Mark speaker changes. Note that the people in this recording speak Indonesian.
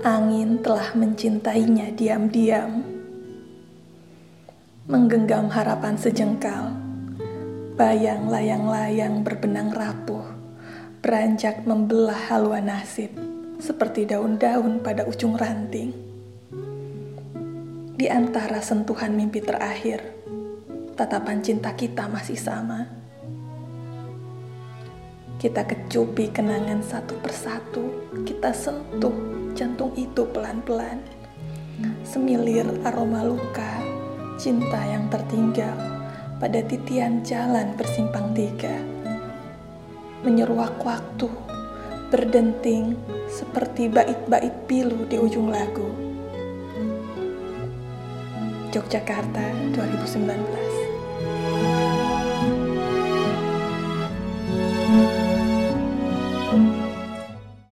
Speaker 1: Angin telah mencintainya diam-diam, menggenggam harapan sejengkal. Bayang layang-layang berbenang rapuh, beranjak membelah haluan nasib, seperti daun-daun pada ujung ranting. Di antara sentuhan mimpi terakhir, tatapan cinta kita masih sama. Kita kecupi kenangan satu persatu, kita sentuh jantung itu pelan-pelan. Semilir aroma luka, cinta yang tertinggal pada titian jalan bersimpang tiga. Menyeruak waktu, berdenting seperti bait-bait pilu di ujung lagu. Yogyakarta 2019